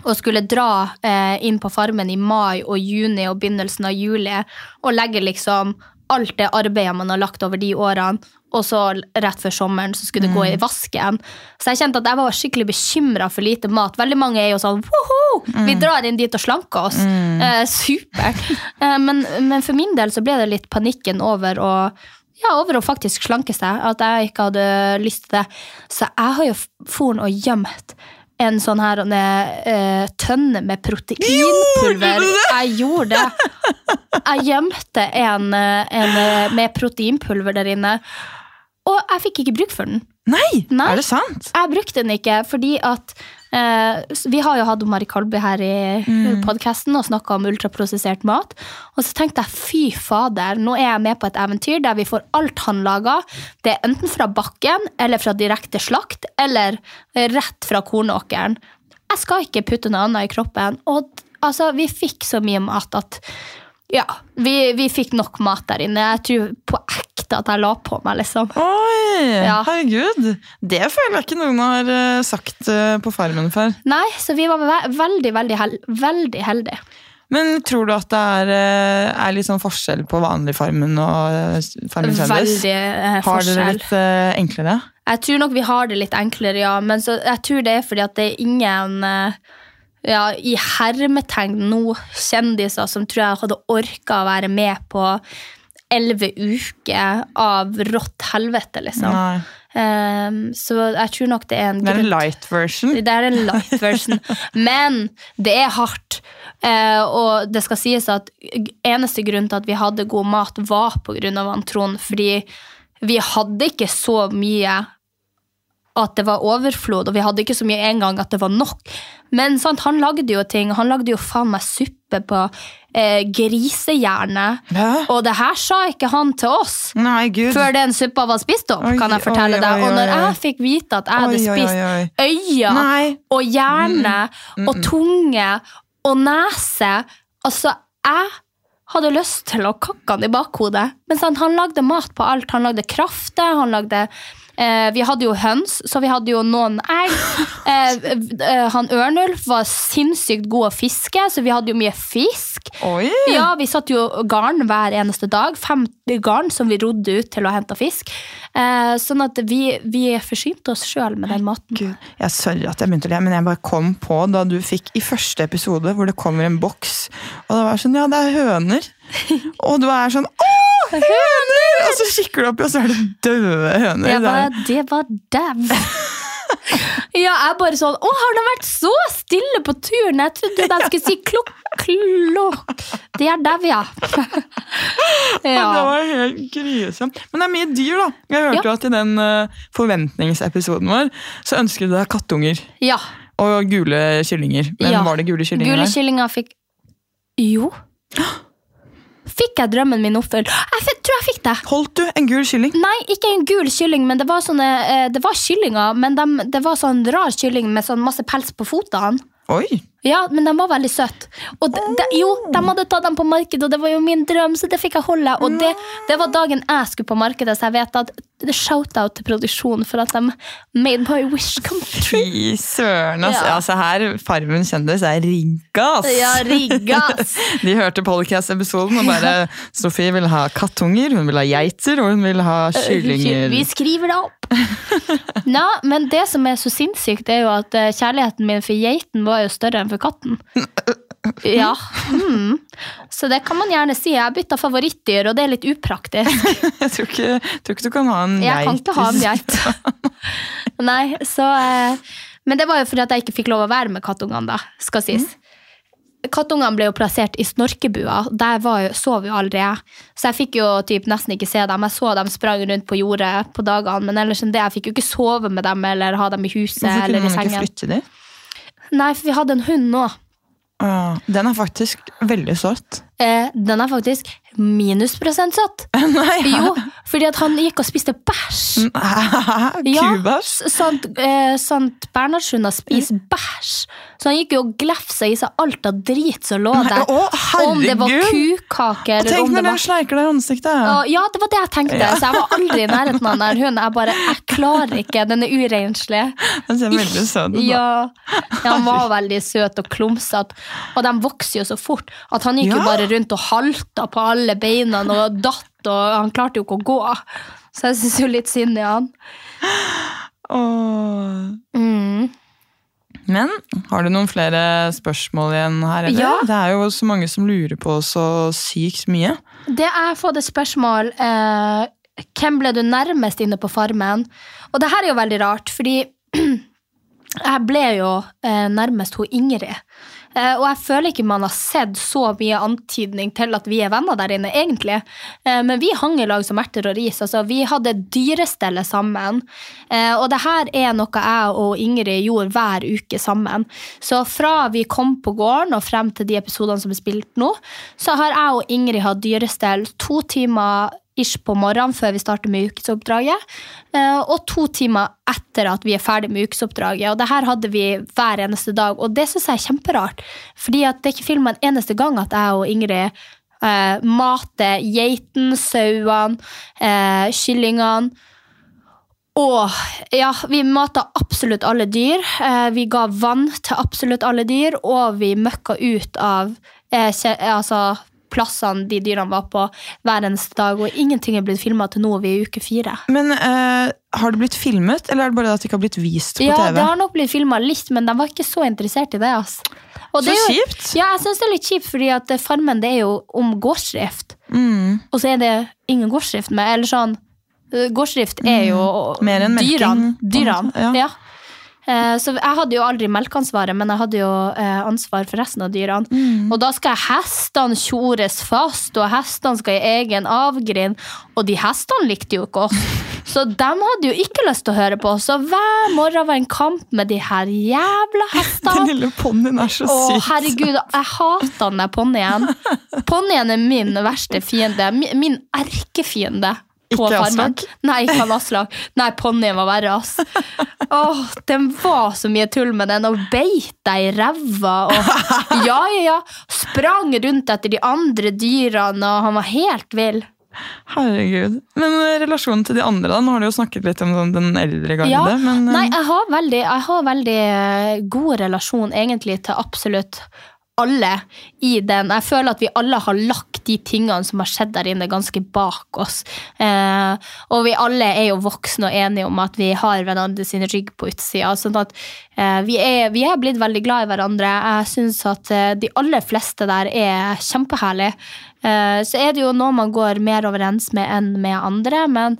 og skulle dra eh, inn på farmen i mai og juni og begynnelsen av juli og legge liksom alt det arbeidet man har lagt over de årene, og så rett før sommeren så skulle det gå i vasken. Så jeg kjente at jeg var skikkelig bekymra for lite mat. Veldig mange er jo sånn woho, vi drar inn dit og slanker oss. Eh, supert. Eh, men, men for min del så ble det litt panikken over å ja, over å faktisk slanke seg. At jeg ikke hadde lyst til det. Så jeg har jo foren og gjemt en sånn her uh, tønne med proteinpulver. Jeg gjorde det. Jeg gjemte en, eh, en eh, med proteinpulver der inne. Og jeg fikk ikke bruk for den. Nei, Nei. er det sant? Jeg brukte den ikke fordi at eh, Vi har jo hatt Mari Kalby her i mm. podkasten og snakka om ultraprosessert mat. Og så tenkte jeg fy fader, nå er jeg med på et eventyr der vi får alt han lager. Det er enten fra bakken eller fra direkte slakt eller rett fra kornåkeren. Jeg skal ikke putte noe annet i kroppen. Og altså, vi fikk så mye mat at ja, vi, vi fikk nok mat der inne. Jeg tror på ekte at jeg la på meg, liksom. Oi, Ja. herregud. Det føler jeg ikke noen har eh, sagt eh, på farmen før. Nei, så vi var ve veldig, veldig, hel veldig heldige. Men tror du at det er, eh, er litt sånn forskjell på vanlig Farmen og Farmen kjendis? Veldig eh, Har forskjell. dere litt eh, enklere? Jeg tror nok vi har det litt enklere, ja. Men så, jeg tror det er fordi at det er ingen ja, i hermetegn nå kjendiser som tror jeg hadde orka å være med på elleve uker av rått helvete, liksom. Ehm, så jeg tror nok det er en Det er en light version. Det er en light version. Men det er hardt. Uh, og det skal sies at eneste grunn til at vi hadde god mat, var på grunn av Trond. Fordi vi hadde ikke så mye at det var overflod, og vi hadde ikke så mye engang at det var nok. Men sant, han lagde jo ting. Han lagde jo faen meg suppe på eh, grisehjerne. Hæ? Og det her sa ikke han til oss. Nei, gud. Før den suppa var spist opp, Oi, kan jeg fortelle oi, deg. Og når oi, oi. jeg fikk vite at jeg hadde Oi, oi, spist oi, oi. øyne Nei. Mm. og hjerne og tunge og nese Altså, jeg hadde lyst til å kakke han i bakhodet. Men sant, han lagde mat på alt. Han lagde krafte, han lagde eh, Vi hadde jo høns, så vi hadde jo noen egg. Eh, eh, han Ørnulf var sinnssykt god å fiske, så vi hadde jo mye fisk. Oi! Ja, vi satt jo garn hver eneste dag. 50 garn som vi rodde ut til å hente fisk. Eh, sånn at vi, vi forsynte oss sjøl med den maten. Gud, jeg sorry at jeg begynte å le, men jeg bare kom på da du fikk i første episode hvor det kommer en boks, og det var sånn Ja, det er høner. Og du er sånn Å, høner! Og så kikker du oppi, og så er det døde høner. Jeg bare, det var dau. Ja, jeg bare sånn Å, har de vært så stille på turen? Jeg trodde de skulle si klokk, klokk. Det er dau, ja. Ja, Det var helt grusomt. Men det er mye dyr, da. Jeg hørte Ja. jo at i den eh, forventningsepisoden vår så ønsket du deg kattunger. ja. Og gule kyllinger. Men Ja. var det gule kyllinger Gule kyllinger fikk Jo. Fikk jeg drømmen min oppfylt? Jeg tror jeg fikk det. Holdt du en gul kylling? Nei, ikke en gul kylling, men det var sånne eh, Det var kyllinger, men de, det var sånn rar kylling med sånn masse pels på fotene. Oi! Ja, men de var veldig søte. Og de, de, jo, de hadde tatt dem på markedet, og det var jo min drøm, så det fikk jeg holde. Og det, det var dagen jeg skulle på markedet, så jeg vet at det shout-out til produksjonen for at de made my wish come true. Fy søren, altså. Ja. Altså her, Farmen kjendis er riggas! Ja, riggas. De hørte podcast-episoden og bare Sofie vil ha kattunger, hun vil ha geiter, og hun vil ha kyllinger. Vi skriver det opp. Nå, men det som er så sinnssykt, er jo at eh, kjærligheten min for geiten var jo større enn for katten. Ja. Mm. Så det kan man gjerne si. Jeg har bytta favorittdyr, og det er litt upraktisk. Jeg tror ikke, tror ikke du kan ha en Jeg kan ikke ha en geit. Nei, så eh, Men det var jo fordi at jeg ikke fikk lov å være med kattungene, da, skal sies. Kattungene ble jo plassert i snorkebua. Der var jo, sov jo aldri jeg. Så jeg fikk jo typ nesten ikke se dem. Jeg så dem sprang rundt på jordet på dagene, men ellers enn det, jeg fikk jo ikke sove med dem eller ha dem i huset Hvorfor eller kunne i man ikke flytte de? Nei, for vi hadde en hund nå. Ja, Den er faktisk veldig søt. Eh, den er faktisk minusprosent søtt. Nei, Jo, fordi at han gikk og spiste bæsj. Ja? Sant, eh, sant Bernhardshunder spiser bæsj. Så han gikk jo og glefsa i seg alt av drit som lå Nei, der. å, om det var kukake eller Tenk når den var sleiker deg i ansiktet. Ja, det var det jeg tenkte. Ja. Så jeg var aldri i nærheten av den hunden. Jeg bare, jeg klarer ikke, den er urenslig. Den ser veldig søt ut. Ja, ja, han var veldig søt og klumsete. Og de vokser jo så fort at han gikk jo bare rundt og halta på alle beina og datt, og han klarte jo ikke å gå. Så jeg syns jo litt synd i han. Åh. Mm. Men har du noen flere spørsmål igjen her? Eller? Ja. Det er jo så mange som lurer på så sykt mye. Det er fått et spørsmål eh, Hvem ble du nærmest inne på Farmen? Og det her er jo veldig rart, fordi jeg ble jo eh, nærmest hun Ingrid. Eh, og jeg føler ikke man har sett så mye antydning til at vi er venner der inne, egentlig. Eh, men vi hang i lag som erter og ris. Altså, vi hadde dyrestellet sammen. Eh, og det her er noe jeg og Ingrid gjorde hver uke sammen. Så fra vi kom på gården og frem til de episodene som er spilt nå, så har jeg og Ingrid hatt dyrestell to timer ish på morgenen før vi starter med ukesoppdraget, eh, og to timer etter at vi er ferdig med ukesoppdraget. Og det her hadde vi hver eneste dag, og det syns jeg er kjemperart. Fordi det er ikke filma en eneste gang at jeg og Ingrid eh, mater geiten, sauene, eh, kyllingene. Og ja, vi mata absolutt alle dyr. Eh, vi ga vann til absolutt alle dyr, og vi møkka ut av eh, altså, plassene de dyrene var på hver eneste dag. Og ingenting er blitt filma til nå, vi er i uke fire. Men eh, har det blitt filmet, eller er det bare at det ikke har blitt vist på Ja, TV? det har nok blitt filma litt, men de var ikke så interessert i det. ass. Og det Så er jo- kjipt! Ja, jeg syns det er litt kjipt, fordi at eh, Farmen det er jo om gårdsdrift. Mm. Og så er det ingen gårdsdrift med. Eller sånn eh, Gårdsdrift er jo Mm. Mer enn dyrene. dyrene. ja. Ja. Eh, Så jeg hadde jo aldri melkeansvaret, men jeg hadde jo eh, ansvar for resten av dyrene. Mm. Og da skal hestene tjores fast, og hestene skal i egen avgrind. Og de hestene likte jo ikke oss. Så de hadde jo ikke lyst til å høre på. Så hver morgen var en kamp med de her jævla hestene. Den lille ponnien er så Å, herregud, jeg hater den der ponnien. Ponnien er min verste fiende. Min erkefiende. På Ikke farmen. Aslak? Nei, ikke han Aslak. Nei, ponnien var verre, ass. Åh, den var så mye tull med den, og beit deg i ræva. Og ja, ja, ja. Sprang rundt etter de andre dyrene, og han var helt vill. Herregud. Men eh, relasjonen til de andre, da? Nå har du jo snakket litt om den eldre garde. Ja, men, eh, Nei, jeg har veldig, jeg har veldig eh, god relasjon egentlig til absolutt alle i den. Jeg føler at vi alle har lagt de tingene som har skjedd der inne, ganske bak oss. Eh, og vi alle er jo voksne og enige om at vi har hverandre sin rygg på utsida. Sånn at eh, vi, er, vi er blitt veldig glad i hverandre. Jeg syns at eh, de aller fleste der er kjempeherlige. Eh, så er det jo noe man går mer overens med enn med andre, men,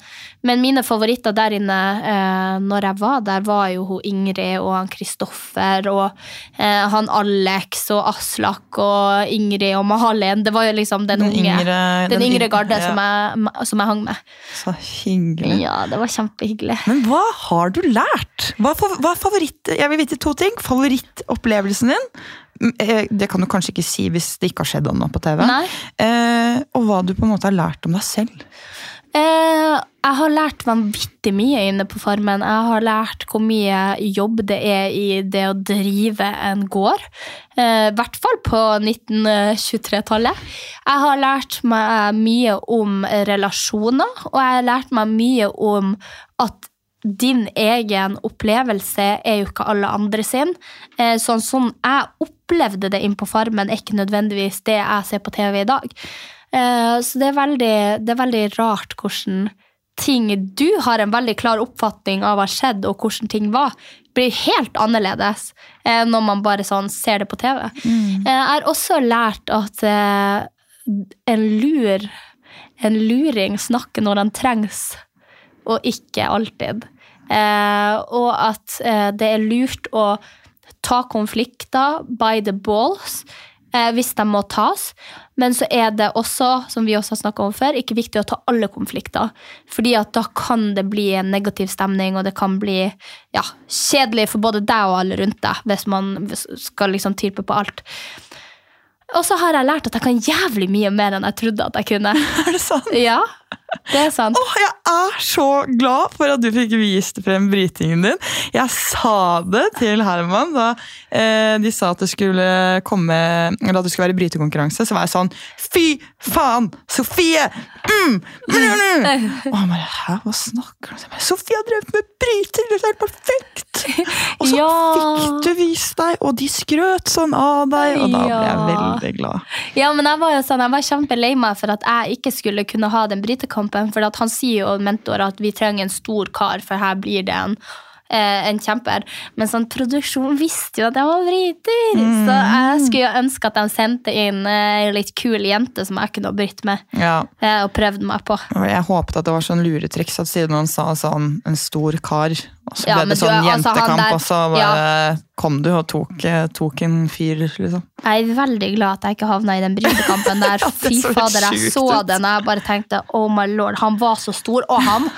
men mine favoritter der inne eh, når jeg var der, var jo hun Ingrid og han Kristoffer og eh, han Alex og Aslak og Ingrid og Malin. Det var jo liksom den, Den unge, yngre- den den yngre yng- garde ja. som, jeg, som jeg hang med. Så hyggelig. Ja, det var kjempehyggelig. Men hva har du lært? Hva, hva favoritt... Jeg vil vite to ting. Favorittopplevelsen din. Mm, eh, Det kan du kanskje ikke si hvis det ikke har skjedd noe på TV. Eh, og hva du på en måte har lært om deg selv. Eh, jeg har lært vanvittig mye inne på farmen. Jeg har lært hvor mye jobb det er i det å drive en gård. Eh, I hvert fall på 1923-tallet. Jeg har lært meg mye om relasjoner, og jeg har lært meg mye om at din egen opplevelse er jo ikke alle andre sin. Eh, Sånn som jeg opplevde det inn på farmen, er ikke nødvendigvis det jeg ser på TV i dag. Eh, Så det er veldig, det er veldig rart hvordan ting du har en veldig klar oppfatning av hva skjedde, og hvordan ting var, blir helt annerledes eh, når man bare sånn ser det på TV. Mm. Jeg har også lært at eh, en lur, en luring snakker når han trengs, og ikke alltid. Eh, og at eh, det er lurt å ta konflikter by the balls eh, hvis de må tas. Men så er det også, som vi også har snakka om før, ikke viktig å ta alle konflikter. Fordi at da kan det bli en negativ stemning, og det kan bli ja, kjedelig for både deg og alle rundt deg hvis man skal liksom type på alt. Og så har jeg lært at jeg kan jævlig mye mer enn jeg trodde at jeg kunne. Er det sant? Ja, det er sant. Åh, jeg er så glad for at du fikk vist frem brytingen din. Jeg sa det til Herman da eh, de sa at det skulle komme Eller at det skulle være brytekonkurranse. Så var jeg sånn Fy faen! Sofie! Mm, mm, mm. Og han bare Hæ, hva snakker du om? Sofie har drevet med bryting! Det er helt perfekt! Og så Ja. fikk du vist deg, og de skrøt sånn av deg, og da ble jeg veldig glad. Ja, men jeg var jo sånn, jeg var kjempelei meg for at jeg ikke skulle kunne ha den brytekampen. For han sier jo, mentor, at vi trenger en stor kar, for her blir det en, en kjemper. Men sånn, produksjon visste jo at jeg var bryter. Så jeg skulle jo ønske at de sendte inn eh, en litt kul jente som jeg kunne ha brytt med. Ja. eh, Og prøvd meg på. Jeg håpet at det var sånn luretriks at siden han sa sånn en stor kar, så Ja, ble men det sånn altså, jentekamp, der- og så bare kom du og tok, eh, tok en fyr, liksom. Jeg er veldig glad at jeg ikke havna i den brytekampen der. Ja, Fy fader, jeg så den og jeg bare tenkte oh my lord, han var så stor. Og han,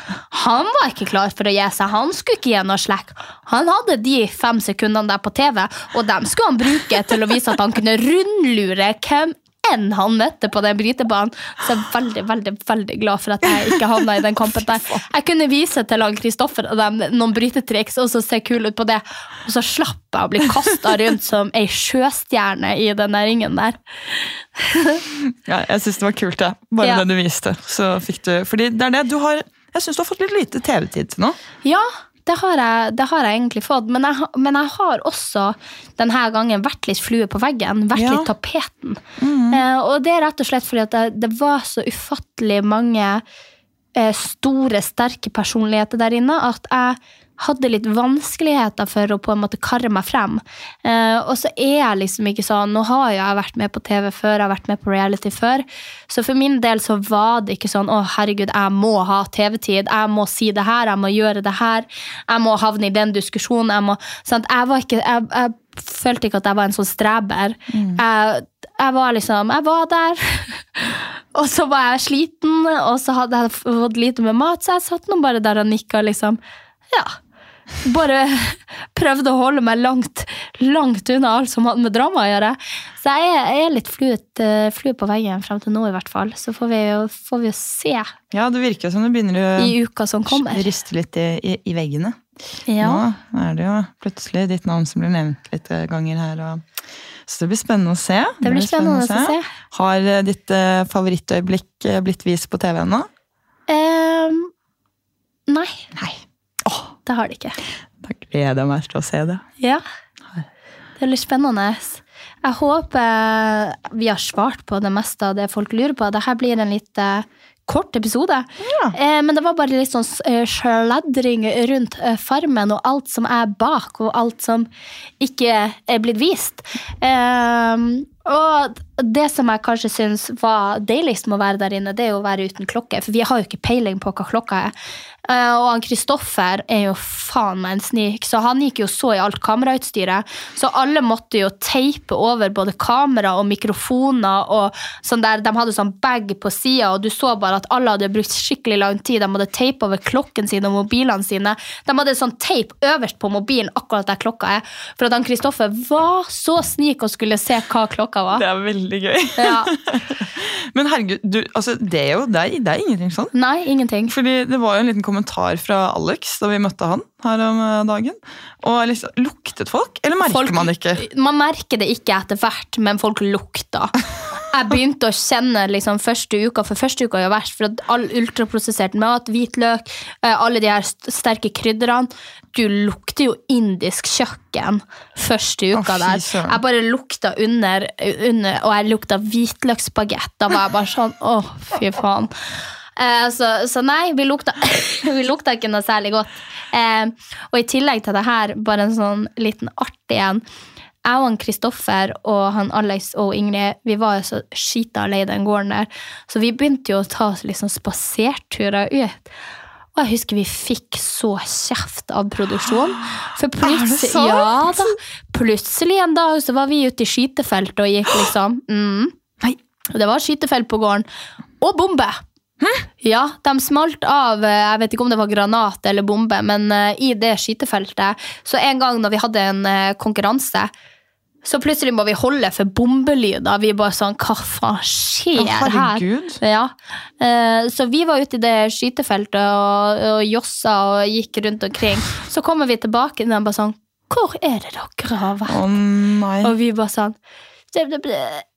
han var ikke klar for å gi seg. Han skulle ikke gi noe slekk. Han hadde de fem sekundene der på TV, og dem skulle han bruke til å vise at han kunne rundlure hvem enn han møtte på den brytebanen. Så jeg er veldig, veldig, veldig glad for at jeg ikke havna i den kampen der. Jeg kunne vise til han Kristoffer og dem noen brytetriks og så se kul ut på det, og så slapp jeg å bli kasta rundt som ei sjøstjerne i den der ringen der. Ja, jeg syns det var kult, det. Bare Ja. det du viste. Så fikk du Fordi det er det du har Jeg syns du har fått litt lite TV-tid til nå. Ja, det har jeg, det har jeg egentlig fått. Men jeg, men jeg har også denne gangen vært litt flue på veggen. Vært Ja. litt tapeten. Eh, og det er rett og slett fordi det, det var så ufattelig mange eh, store, sterke personligheter der inne at jeg hadde litt vanskeligheter for å på en måte karre meg frem. Eh, og så er jeg liksom ikke sånn Nå har jeg vært med på TV før, jeg har vært med på reality før. Så for min del så var det ikke sånn å herregud, jeg må ha TV-tid. Jeg må si det her, jeg må gjøre det her. Jeg må havne i den diskusjonen. Jeg, må, sant? jeg, var ikke, jeg, jeg følte ikke at jeg var en sånn streber. Jeg, jeg var liksom Jeg var der. Og så var jeg sliten, og så hadde jeg fått lite med mat, så jeg satt nå bare der og nikka, liksom. Ja. Bare prøvde å holde meg langt, langt unna alt som hadde med drama å gjøre. Så jeg er, jeg er litt fluet, eh, flue på veggen frem til nå, i hvert fall. Så får vi jo, får vi jo se Ja, det virker som du begynner å i uka som riste litt i, i, i veggene. Ja. Nå er det jo plutselig ditt navn som blir nevnt litt ganger her. Og... Så det blir spennende å se. Det blir spennende å se. Har eh, ditt eh, favorittøyeblikk eh, blitt vist på TV ennå? Um, nei, Nei. Det har de ikke. Da gleder jeg meg til å se det. Ja. Det litt spennende. Jeg håper vi har svart på det meste av det folk lurer på. Dette blir en litt eh, kort episode. Ja. men det var bare litt sånn eh, sladring rundt eh, Farmen og alt som er bak, og alt som ikke er blitt vist. Og det som jeg kanskje syns var deiligst med å være der inne, det er jo å være uten klokke. For vi har jo ikke peiling på hva klokka er. Eh, og han Kristoffer er jo faen meg en snik, så han gikk jo så i alt kamerautstyret. Så alle måtte jo teipe over både kamera og mikrofoner og sånn der. De hadde sånn bag på sida, og du så bare at alle hadde brukt skikkelig lang tid. De hadde teip over klokken sin og mobilene sine. De hadde sånn teip øverst på mobilen akkurat der klokka er. For at han Kristoffer var så snik og skulle se hva klokka var. Det er veldig gøy. Ja. Men herregud, du, altså, det, er jo, det, er, det er ingenting sånn. Nei, ingenting. Fordi det var jo en liten kommentar fra Alex da vi møtte han her om eh, dagen. Og liksom, Luktet folk, eller merker Folk- man det ikke? Man merker det ikke etter hvert, men folk lukta. Jeg begynte å kjenne liksom første uka, for første uka er jo verst, for all ultraprosessert mat, hvitløk, eh, alle de her sterke krydderne, du lukter jo indisk kjøkken første uka der. Jeg bare lukta under, under og jeg lukta hvitløksbagett. Da var jeg bare sånn, å fy faen. Eh, så, så nei, vi lukta, vi lukta ikke noe særlig godt. Eh, og i tillegg til det her, bare en sånn liten artig en. Jeg og han Kristoffer og han Alex og Ingrid vi var jo så skita lei den gården der, så vi begynte jo å ta oss liksom spaserturer ut. Og jeg husker vi fikk så kjeft av produksjonen. For plutselig, ja, da, plutselig en dag så var vi ute i skytefeltet og gikk liksom mm. Det var skytefelt på gården. Og bombe! Hæ? Ja, de smalt av eh, Jeg vet ikke om det var granat eller bombe, men eh, i det skytefeltet Så en gang når vi hadde en eh, konkurranse, så plutselig må vi holde for bombelyder. Vi bare sånn Hva faen skjer oh, her? Ja. Eh, Så vi var ute i det skytefeltet og, og jossa og gikk rundt omkring. Så kommer vi tilbake, og de bare sånn Hvor er det dere har vært? Nei. Og vi bare sånn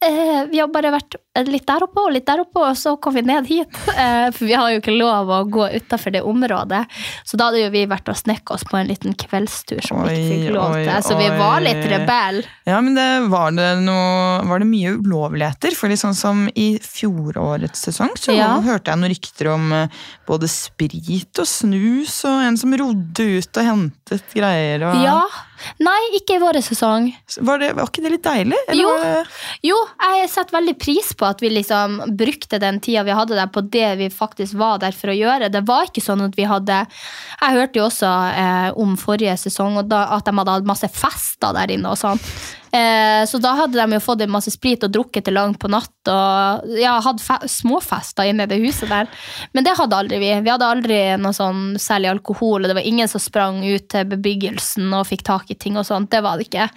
eh, Vi har bare vært litt der oppe og litt der oppe, og så kom vi ned hit. Eh, for vi har jo ikke lov å gå utafor det området. Så da hadde jo vi vært og snekka oss på en liten kveldstur som vi ikke fikk lov til. Så vi var litt rebell. Ja, men det, var, det noe, var det mye ulovligheter? For sånn som i fjorårets sesong, så Ja. hørte jeg noen rykter om eh, både sprit og snus, og en som rodde ut og hentet greier. Og, Ja. Nei, ikke i vår sesong. Var, det, var ikke det litt deilig? Eller Jo. Jo, jeg setter veldig pris på at vi liksom brukte den tida vi hadde der på det vi faktisk var der for å gjøre. Det var ikke sånn at vi hadde Jeg hørte jo også eh, om forrige sesong da, at de hadde hatt masse fester der inne og sånn. Eh, så da hadde de jo fått en masse sprit og drukket til langt på natt og ja, hatt småfester inne i det huset der. Men det hadde aldri vi. Vi hadde aldri noe sånn særlig alkohol, og det var ingen som sprang ut til bebyggelsen og fikk tak i ting og sånt. Det var det ikke.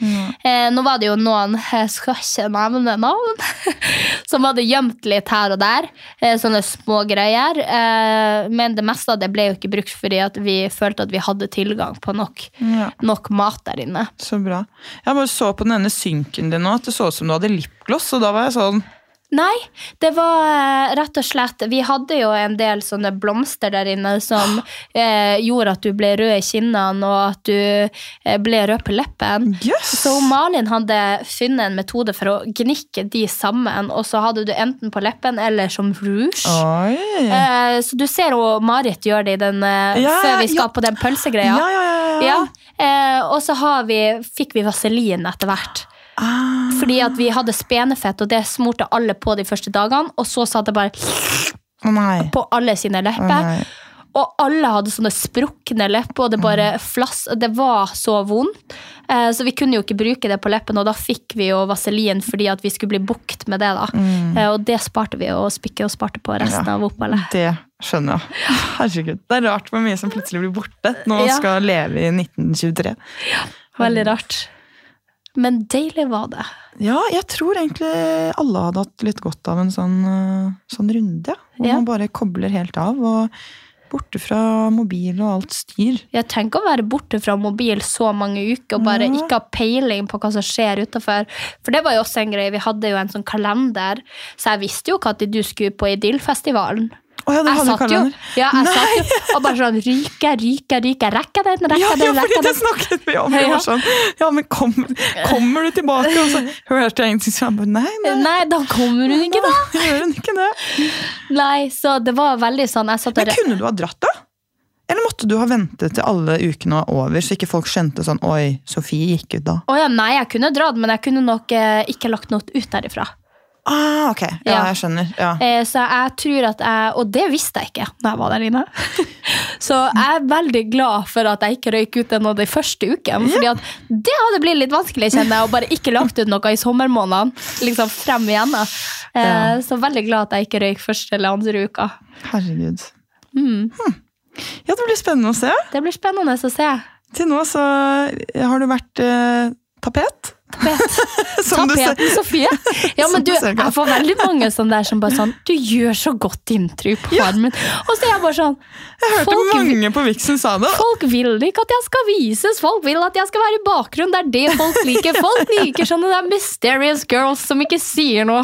Eh, nå var det jo noen, jeg skal ikke nevne navn, som hadde gjemt litt her og der. Eh, sånne små greier. Eh, men det meste av det ble jo ikke brukt fordi at vi følte at vi hadde tilgang på nok, Ja. nok mat der inne. Så bra. Jeg bare så på denne synken din nå, at det så ut som du hadde lipgloss, og da var jeg sånn Nei, det var eh, rett og slett Vi hadde jo en del sånne blomster der inne som eh, gjorde at du ble rød i kinnene, og at du eh, ble rød på leppen. Yes. Så Malin hadde funnet en metode for å gnikke de sammen, og så hadde du enten på leppen eller som rouge. Eh, så du ser jo Marit gjør det i den, eh, Ja, før vi skal ja. på den pølsegreia. Ja, ja, ja, ja. Ja, eh, og så har vi, fikk vi vaselin etter hvert. Ah. Fordi at vi hadde spenefett, og det smurte alle på de første dagene. Og så satt det bare oh, på alle sine lepper. Oh, Og alle hadde sånne sprukne lepper, og det bare flass, det var så vondt. Eh, Så vi kunne jo ikke bruke det på leppen, og da fikk vi jo vaselin fordi at vi skulle bli bukt med det. da. Eh, Og det sparte vi å spikket og sparte på resten Ja. av oppholdet. Det skjønner jeg. Herregud. Det er rart hvor mye som plutselig blir borte nå Ja. skal leve i 1923. Veldig rart. Men deilig var det. Ja, jeg tror egentlig alle hadde hatt litt godt av en sånn, øh, sånn runde. Hvor Ja. man bare kobler helt av. og Borte fra mobil og alt styr. Jeg tenker å være borte fra mobil så mange uker og bare Ja. ikke ha peiling på hva som skjer utafor. For det var jo også en greie. Vi hadde jo en sånn kalender, så jeg visste jo når du skulle på Idylfestivalen. Å ja, Jeg satt jo, ja, jeg satt jo og bare sånn Ryker, ryker, ryker. Rekker den, rekker Ja, ja, den, fordi det snakket vi om. Ja. sånn, ja, men kom, kommer du tilbake? Og så hørte jeg ingenting, så jeg bare nei, nei. Nei, da kommer hun ikke, da. Gjør hun ikke det? Nei, så det var veldig sånn jeg satt og Men kunne du ha dratt, da? Eller måtte du ha ventet til alle ukene var over, så ikke folk skjønte sånn Oi, Sofie gikk ut da. Oh, ja, nei, jeg kunne dratt, men jeg kunne nok eh, ikke lagt noe ut derifra. Ah, ok. Ja, Ja. jeg skjønner. Ja. Eh, så jeg tror at jeg Og det visste jeg ikke da jeg var der inne. så jeg er veldig glad for at jeg ikke røyk ut den av de første ukene. Fordi at det hadde blitt litt vanskelig, kjenner jeg, å bare ikke lagt ut noe i sommermånedene. Liksom frem igjen. da. Eh. Så veldig glad at jeg ikke røyk første eller andre uka. Herregud. Mm. Ja, det blir spennende å se. Det blir spennende å se. Til nå så har du vært eh, tapet. Tapet. Tapeten, Sofie. Ja, men du jeg får veldig mange sånne der som bare sånn Du gjør så godt inntrykk på farmen. Og så er jeg bare sånn Jeg hørte folk, mange på Vixen sa det. folk vil ikke at jeg skal vises, folk vil at jeg skal være i bakgrunnen. Det er det folk liker. Folk liker sånne der mysterious girls som ikke sier noe.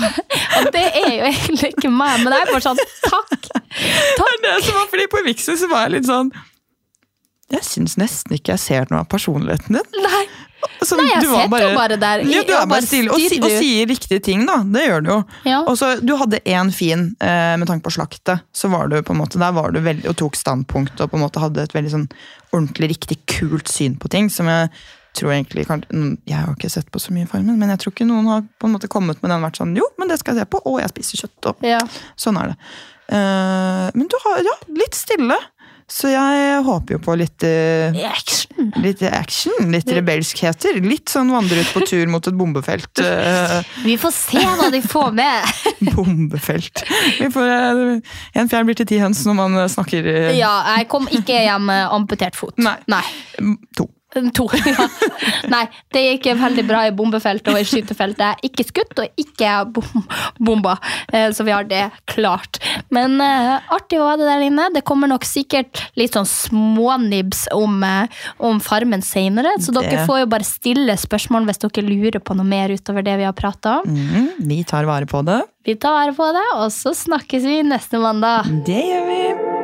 Og det er jo egentlig ikke meg, men det er bare sånn takk. Det er det som var fordi på Vixen så var jeg litt sånn Jeg syns nesten ikke jeg ser noe av personligheten din. Nei, Som Nei, jeg du var sitter jo bare der Ja, du er bare bare stille og, og sier riktige ting, da. Det gjør du jo. Ja. Og så, Du hadde én fin eh, med tanke på slaktet. Så var du på en måte, Der var du veldig, og tok standpunkt og på en måte hadde et veldig sånn ordentlig riktig kult syn på ting. Som jeg tror egentlig kan, mm, Jeg har ikke sett på så mye Farmen, men jeg tror ikke noen har på en måte kommet med den vært sånn Jo, men det skal jeg se på, og jeg spiser kjøtt. og Ja. Sånn er det. Eh, men du har ja, litt stille. Så jeg håper jo på litt uh, Action. Litt action, litt rebelskheter. Litt sånn vandre ut på tur mot et bombefelt. Uh, Vi får se hva de får med. bombefelt. Vi får, uh, en fjær blir til ti høns når man snakker Ja, jeg kom ikke hjem med amputert fot. Nei. Nei. to. To, ja. Nei, det gikk veldig bra i bombefeltet og i skytefeltet. Ikke skutt og ikke bom bomba, Eh, så vi har det klart. Men uh, artig var det der inne. Det kommer nok sikkert litt sånn smånibs om, uh, om Farmen senere, så Det- dere får jo bare stille spørsmål hvis dere lurer på noe mer utover det vi har prata om. Mm, vi tar vare på det. Vi tar vare på det, og så snakkes vi neste mandag. Det gjør vi.